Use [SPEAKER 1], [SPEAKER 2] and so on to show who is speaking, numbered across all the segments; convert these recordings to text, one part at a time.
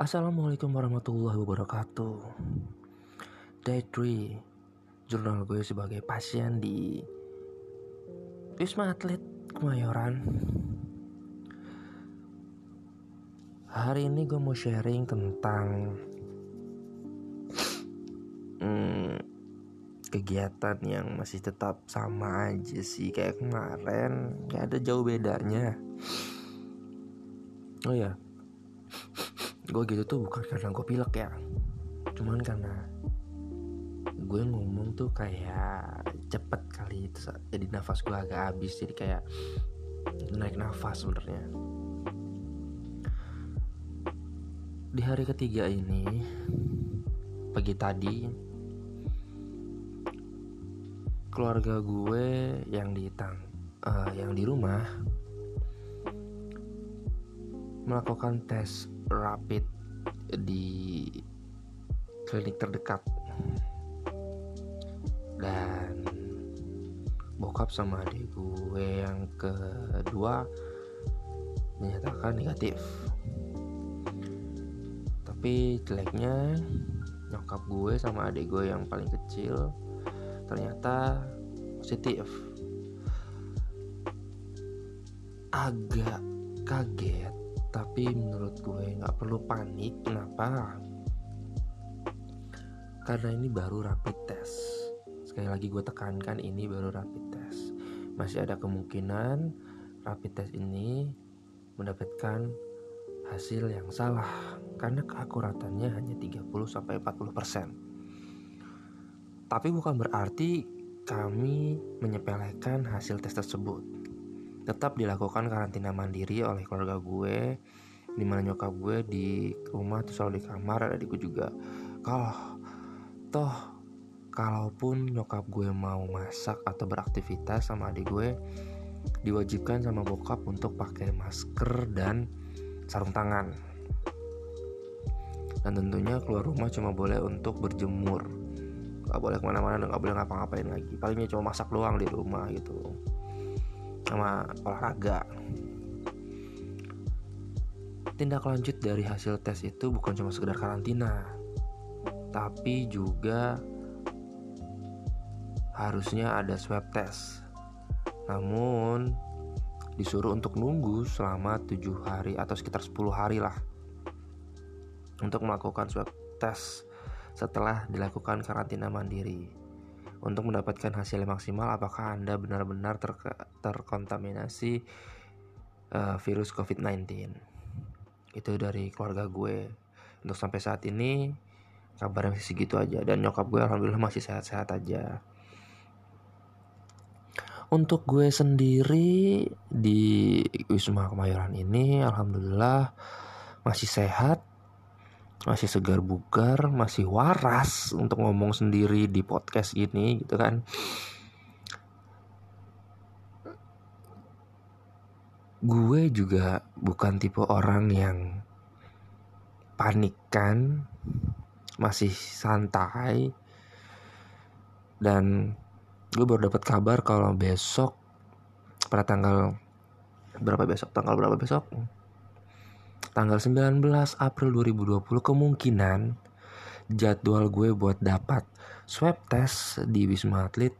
[SPEAKER 1] Assalamualaikum warahmatullahi wabarakatuh. Day 3 Jurnal gue sebagai pasien di Wisma Atlet Kemayoran. Hari ini gue mau sharing tentang hmm, Kegiatan yang masih tetap sama aja sih Kayak kemarin. Gak ada jauh bedanya. Oh ya gue gitu tuh bukan karena gue pilek ya. Cuman karena gue ngomong tuh kayak cepet kali itu jadi nafas gue agak habis. Jadi kayak naik nafas sebenarnya. Di hari ketiga ini pagi tadi keluarga gue yang di tang uh, yang di rumah melakukan tes rapid di klinik terdekat. Dan bokap sama adik gue yang kedua menyatakan negatif. Tapi jeleknya nyokap gue sama adik gue yang paling kecil ternyata positif. Agak kaget tapi menurut gue nggak perlu panik. Kenapa? Karena ini baru rapid test. Sekali lagi gue tekankan ini baru rapid test. Masih ada kemungkinan rapid test ini mendapatkan hasil yang salah karena keakuratannya hanya 30 sampai 40%. Tapi bukan berarti kami menyepelekan hasil tes tersebut tetap dilakukan karantina mandiri oleh keluarga gue di mana nyokap gue di rumah tuh selalu di kamar adikku juga. Kalau toh kalaupun nyokap gue mau masak atau beraktivitas sama adik gue diwajibkan sama bokap untuk pakai masker dan sarung tangan. Dan tentunya keluar rumah cuma boleh untuk berjemur. Nggak boleh ke mana-mana dan nggak boleh ngapa-ngapain lagi. Palingnya cuma masak doang di rumah gitu sama olahraga. Tindak lanjut dari hasil tes itu bukan cuma sekedar karantina, tapi juga harusnya ada swab test. Namun disuruh untuk nunggu selama tujuh hari atau sekitar 10 hari lah untuk melakukan swab test setelah dilakukan karantina mandiri untuk mendapatkan hasil yang maksimal apakah Anda benar-benar ter terkontaminasi uh, virus COVID-19. Itu dari keluarga gue. Untuk sampai saat ini kabarnya masih segitu aja dan nyokap gue alhamdulillah masih sehat-sehat aja. Untuk gue sendiri di Wisma Kemayoran ini alhamdulillah masih sehat masih segar bugar, masih waras untuk ngomong sendiri di podcast gini gitu kan. Gue juga bukan tipe orang yang panik kan, masih santai dan gue baru dapat kabar kalau besok pada tanggal berapa besok tanggal berapa besok tanggal 19 April 2020 kemungkinan jadwal gue buat dapat swab test di Wisma Atlet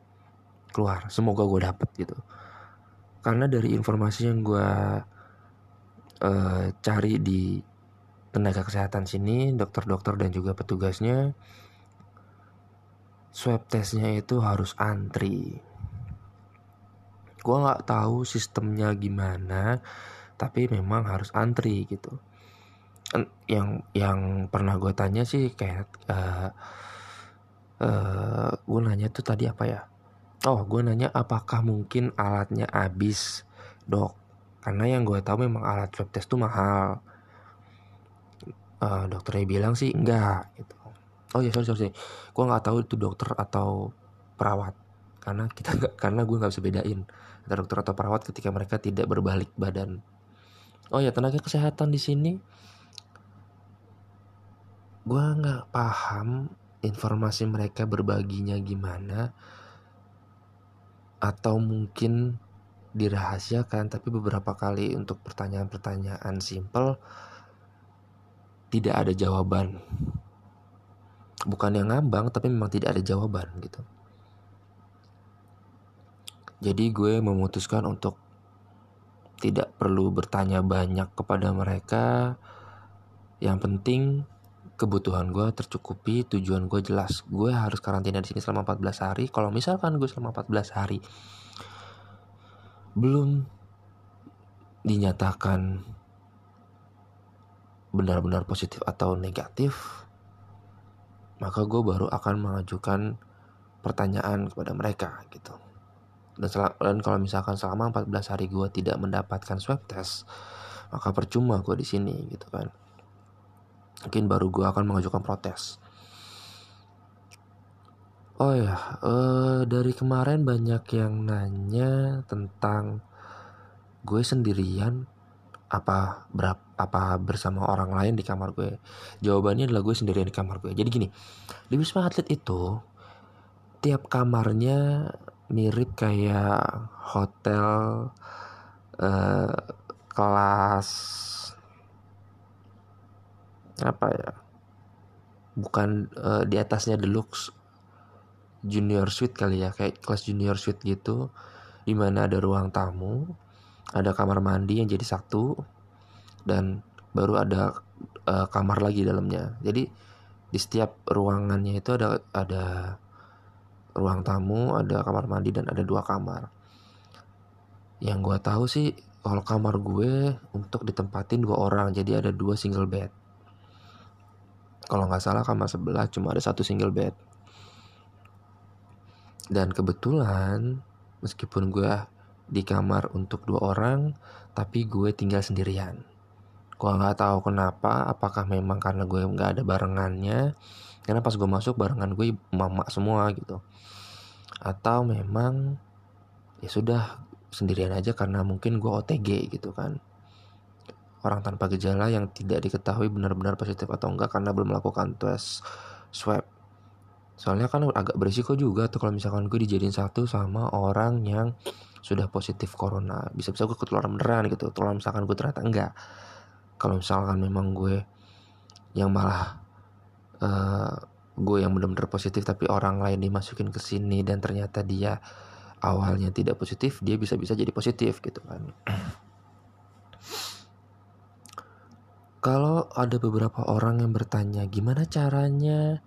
[SPEAKER 1] keluar. Semoga gue dapet gitu. Karena dari informasi yang gue uh, cari di tenaga kesehatan sini, dokter-dokter dan juga petugasnya, swab testnya itu harus antri. Gue nggak tahu sistemnya gimana, tapi memang harus antri gitu. Yang yang pernah gue tanya sih kayak uh, uh, gue nanya tuh tadi apa ya? Oh gue nanya apakah mungkin alatnya habis dok? Karena yang gue tahu memang alat swab test tuh mahal. Uh, dokternya bilang sih enggak gitu. Oh ya sorry sorry gue nggak tahu itu dokter atau perawat. Karena kita gak, karena gue nggak bisa bedain antara dokter atau perawat ketika mereka tidak berbalik badan oh ya tenaga kesehatan di sini. Gue nggak paham informasi mereka berbaginya gimana. Atau mungkin dirahasiakan tapi beberapa kali untuk pertanyaan-pertanyaan simple tidak ada jawaban. Bukan yang ngambang tapi memang tidak ada jawaban gitu. Jadi gue memutuskan untuk tidak perlu bertanya banyak kepada mereka. Yang penting kebutuhan gue tercukupi tujuan gue jelas. Gue harus karantina di sini selama 14 hari. Kalau misalkan gue selama 14 hari belum dinyatakan benar-benar positif atau negatif maka gue baru akan mengajukan pertanyaan kepada mereka gitu dan, dan kalau misalkan selama 14 hari gue tidak mendapatkan swab test maka percuma gue di sini gitu kan. Mungkin baru gue akan mengajukan protes. Oh ya uh, dari kemarin banyak yang nanya tentang gue sendirian apa berapa apa bersama orang lain di kamar gue. Jawabannya adalah gue sendirian di kamar gue. Jadi gini di wisma atlet itu tiap kamarnya mirip kayak hotel uh, kelas apa ya bukan uh, di atasnya deluxe junior suite kali ya kayak kelas junior suite gitu di mana ada ruang tamu ada kamar mandi yang jadi satu dan baru ada uh, kamar lagi dalamnya. Jadi di setiap ruangannya itu ada ada ruang tamu ada kamar mandi dan ada dua kamar. Yang gue tahu sih kalau kamar gue untuk ditempatin dua orang jadi ada dua single bed. Kalau nggak salah kamar sebelah cuma ada satu single bed. Dan kebetulan meskipun gue di kamar untuk dua orang tapi gue tinggal sendirian. Gue nggak tahu kenapa apakah memang karena gue nggak ada barengannya karena pas gue masuk barengan gue mama semua gitu atau memang ya sudah sendirian aja karena mungkin gue OTG gitu kan orang tanpa gejala yang tidak diketahui benar-benar positif atau enggak karena belum melakukan tes swab. Soalnya kan agak berisiko juga tuh kalau misalkan gue dijadiin satu sama orang yang sudah positif corona. Bisa-bisa gue ketularan beneran gitu. Kalau misalkan gue ternyata enggak. Kalau misalkan memang gue yang malah uh, gue yang benar-benar positif tapi orang lain dimasukin ke sini dan ternyata dia awalnya tidak positif, dia bisa-bisa jadi positif gitu kan. Kalau ada beberapa orang yang bertanya gimana caranya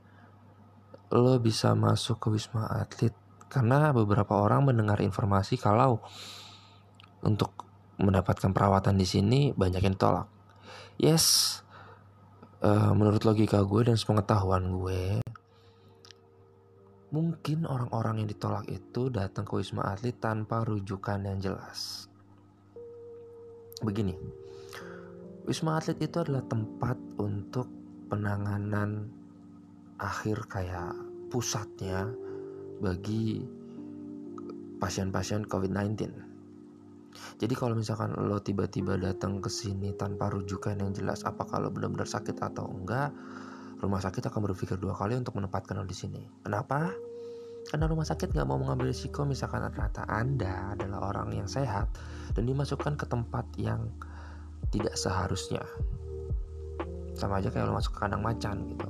[SPEAKER 1] lo bisa masuk ke Wisma Atlet karena beberapa orang mendengar informasi kalau untuk mendapatkan perawatan di sini banyak yang tolak. Yes, uh, menurut logika gue dan sepengetahuan gue, mungkin orang-orang yang ditolak itu datang ke Wisma Atlet tanpa rujukan yang jelas. Begini, Wisma Atlet itu adalah tempat untuk penanganan akhir kayak pusatnya bagi pasien-pasien COVID-19. Jadi kalau misalkan lo tiba-tiba datang ke sini tanpa rujukan yang jelas apakah lo benar-benar sakit atau enggak, rumah sakit akan berpikir dua kali untuk menempatkan lo di sini. Kenapa? Karena rumah sakit nggak mau mengambil risiko misalkan ternyata Anda adalah orang yang sehat dan dimasukkan ke tempat yang tidak seharusnya sama aja kayak lo masuk ke kandang macan gitu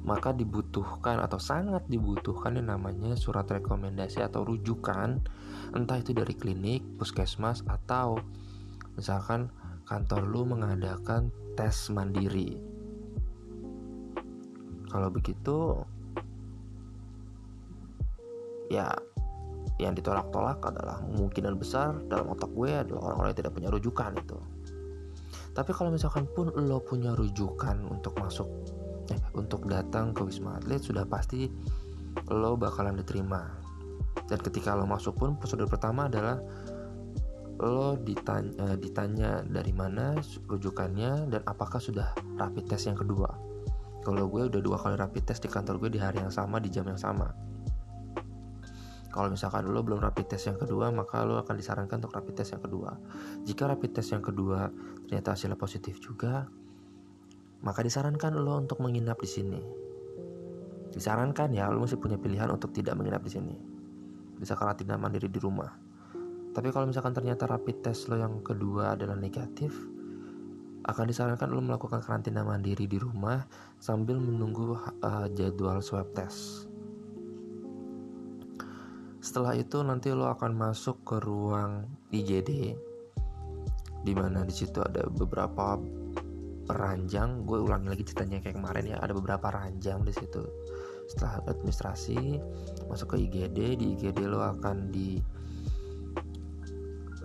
[SPEAKER 1] maka dibutuhkan atau sangat dibutuhkan yang namanya surat rekomendasi atau rujukan entah itu dari klinik, puskesmas atau misalkan kantor lu mengadakan tes mandiri. Kalau begitu ya yang ditolak-tolak adalah kemungkinan besar dalam otak gue adalah orang-orang yang tidak punya rujukan itu tapi kalau misalkan pun lo punya rujukan untuk masuk untuk datang ke wisma atlet sudah pasti lo bakalan diterima. Dan ketika lo masuk pun prosedur pertama adalah lo ditanya, eh, ditanya dari mana rujukannya dan apakah sudah rapid test yang kedua. Kalau gue udah dua kali rapid test di kantor gue di hari yang sama di jam yang sama. Kalau misalkan lo belum rapid test yang kedua, maka lo akan disarankan untuk rapid test yang kedua. Jika rapid test yang kedua ternyata hasilnya positif juga, maka disarankan lo untuk menginap di sini. Disarankan ya, lo masih punya pilihan untuk tidak menginap di sini. Bisa karantina mandiri di rumah. Tapi kalau misalkan ternyata rapid test lo yang kedua adalah negatif, akan disarankan lo melakukan karantina mandiri di rumah sambil menunggu uh, jadwal swab test. Setelah itu nanti lo akan masuk ke ruang IGD di mana di situ ada beberapa ranjang. Gue ulangi lagi ceritanya kayak kemarin ya, ada beberapa ranjang di situ. Setelah administrasi masuk ke IGD, di IGD lo akan di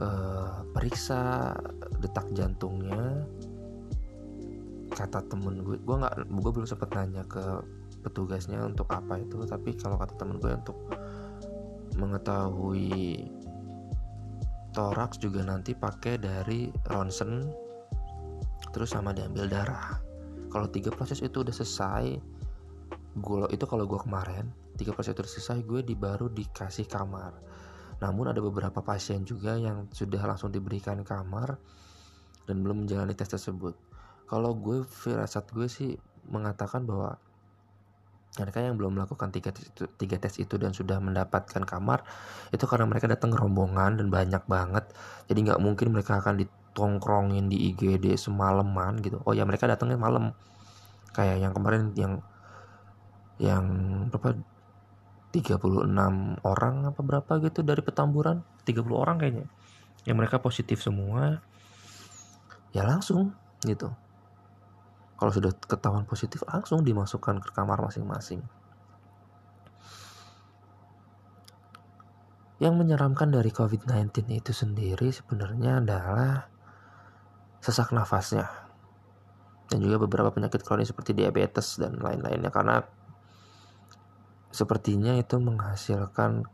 [SPEAKER 1] uh, periksa detak jantungnya kata temen gue gue nggak gue belum sempet nanya ke petugasnya untuk apa itu tapi kalau kata temen gue untuk mengetahui toraks juga nanti pakai dari ronsen terus sama diambil darah. Kalau tiga proses itu udah selesai gue itu kalau gue kemarin tiga proses itu udah selesai gue di baru dikasih kamar. Namun ada beberapa pasien juga yang sudah langsung diberikan kamar dan belum menjalani tes tersebut. Kalau gue firasat gue sih mengatakan bahwa mereka yang belum melakukan tiga tes, itu, tiga tes itu dan sudah mendapatkan kamar itu karena mereka datang rombongan dan banyak banget. Jadi nggak mungkin mereka akan ditongkrongin di IGD semalaman gitu. Oh ya mereka datangnya malam. Kayak yang kemarin yang yang berapa? 36 orang apa berapa gitu dari petamburan? 30 orang kayaknya. Yang mereka positif semua. Ya langsung gitu. Kalau sudah ketahuan positif langsung dimasukkan ke kamar masing-masing. Yang menyeramkan dari COVID-19 itu sendiri sebenarnya adalah sesak nafasnya. Dan juga beberapa penyakit kronis seperti diabetes dan lain-lainnya. Karena sepertinya itu menghasilkan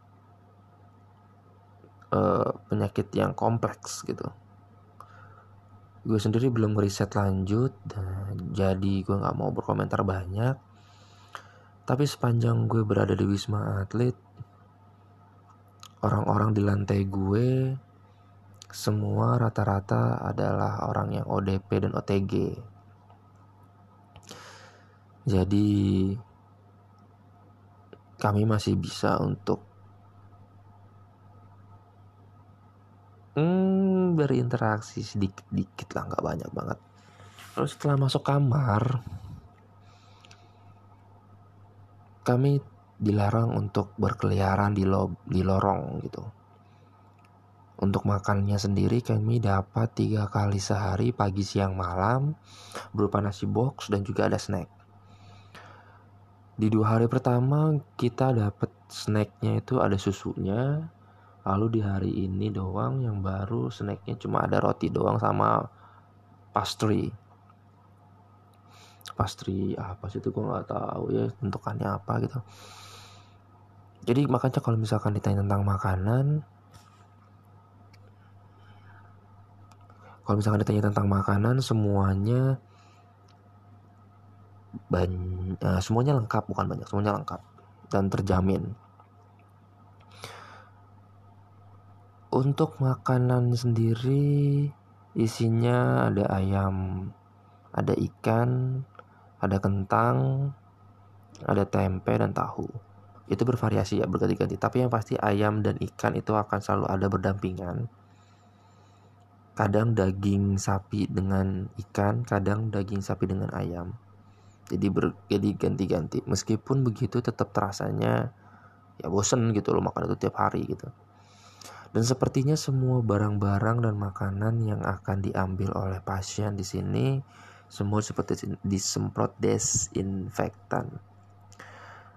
[SPEAKER 1] uh, penyakit yang kompleks gitu. Gue sendiri belum riset lanjut dan jadi gue nggak mau berkomentar banyak. Tapi sepanjang gue berada di wisma atlet orang-orang di lantai gue semua rata-rata adalah orang yang ODP dan OTG jadi kami masih bisa untuk hmm, berinteraksi sedikit-dikit lah nggak banyak banget. Lalu setelah masuk kamar kami dilarang untuk berkeliaran di lo di lorong gitu untuk makannya sendiri kami dapat tiga kali sehari pagi siang malam berupa nasi box dan juga ada snack. Di dua hari pertama kita dapat snacknya itu ada susunya. Lalu di hari ini doang yang baru snacknya cuma ada roti doang sama pastry. Pastry apa sih itu gue nggak tahu ya bentukannya apa gitu. Jadi makanya kalau misalkan ditanya tentang makanan kalau misalkan ditanya tentang makanan semuanya banyak uh, semuanya lengkap bukan banyak semuanya lengkap dan terjamin Untuk makanan sendiri isinya ada ayam, ada ikan, ada kentang, ada tempe dan tahu. Itu bervariasi ya berganti-ganti, tapi yang pasti ayam dan ikan itu akan selalu ada berdampingan. Kadang daging sapi dengan ikan, kadang daging sapi dengan ayam. Jadi ber, jadi ganti-ganti. Meskipun begitu tetap terasanya ya bosen gitu loh makan itu tiap hari gitu. Dan sepertinya semua barang-barang dan makanan yang akan diambil oleh pasien di sini semua seperti disemprot desinfektan.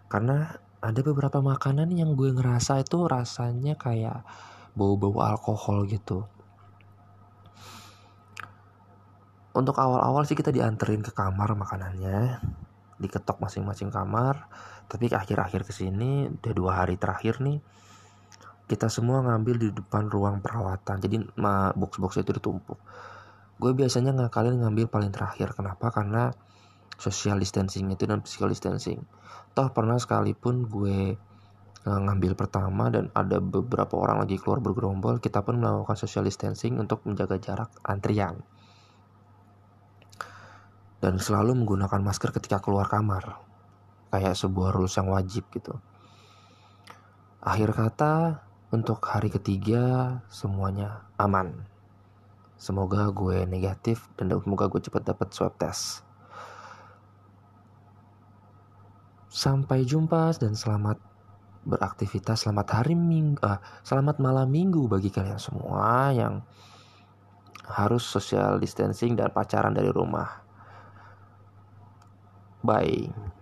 [SPEAKER 1] Karena ada beberapa makanan yang gue ngerasa itu rasanya kayak bau-bau alkohol gitu. Untuk awal-awal sih kita dianterin ke kamar makanannya, diketok masing-masing kamar. Tapi akhir-akhir ke sini, udah dua hari terakhir nih, kita semua ngambil di depan ruang perawatan. Jadi box-box itu ditumpuk. Gue biasanya ngakalin ngambil paling terakhir. Kenapa? Karena social distancing itu dan physical distancing. Toh pernah sekalipun gue uh, ngambil pertama dan ada beberapa orang lagi keluar bergerombol kita pun melakukan social distancing untuk menjaga jarak antrian dan selalu menggunakan masker ketika keluar kamar kayak sebuah rules yang wajib gitu akhir kata untuk hari ketiga semuanya aman. Semoga gue negatif dan semoga gue cepat dapat swab test. Sampai jumpa dan selamat beraktivitas. Selamat hari minggu, uh, selamat malam minggu bagi kalian semua yang harus social distancing dan pacaran dari rumah. Bye.